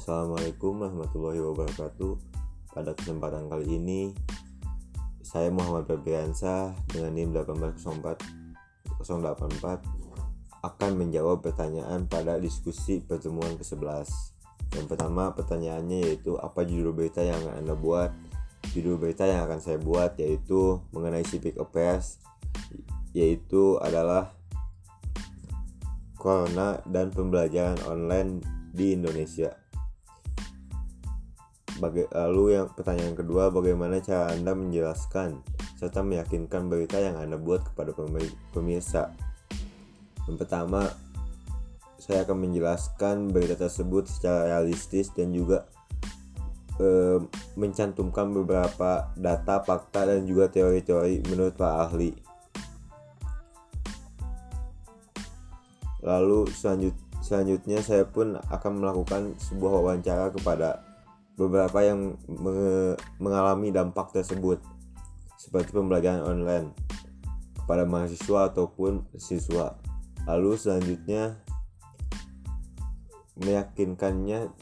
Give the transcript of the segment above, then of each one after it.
Assalamualaikum warahmatullahi wabarakatuh. Pada kesempatan kali ini saya Muhammad Febriansa dengan NIM 1804084 akan menjawab pertanyaan pada diskusi pertemuan ke-11. Yang pertama pertanyaannya yaitu apa judul berita yang akan Anda buat? Judul berita yang akan saya buat yaitu mengenai civic affairs yaitu adalah Corona dan pembelajaran online di Indonesia. Lalu yang pertanyaan kedua, bagaimana cara Anda menjelaskan serta meyakinkan berita yang Anda buat kepada pemirsa? Yang pertama, saya akan menjelaskan berita tersebut secara realistis dan juga e, mencantumkan beberapa data, fakta, dan juga teori-teori menurut para ahli. Lalu selanjut, selanjutnya saya pun akan melakukan sebuah wawancara kepada beberapa yang mengalami dampak tersebut seperti pembelajaran online kepada mahasiswa ataupun siswa. Lalu selanjutnya meyakinkannya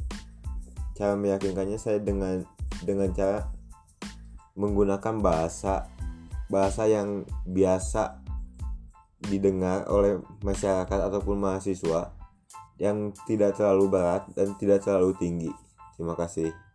cara meyakinkannya saya dengan dengan cara menggunakan bahasa bahasa yang biasa didengar oleh masyarakat ataupun mahasiswa yang tidak terlalu berat dan tidak terlalu tinggi. Terima kasih.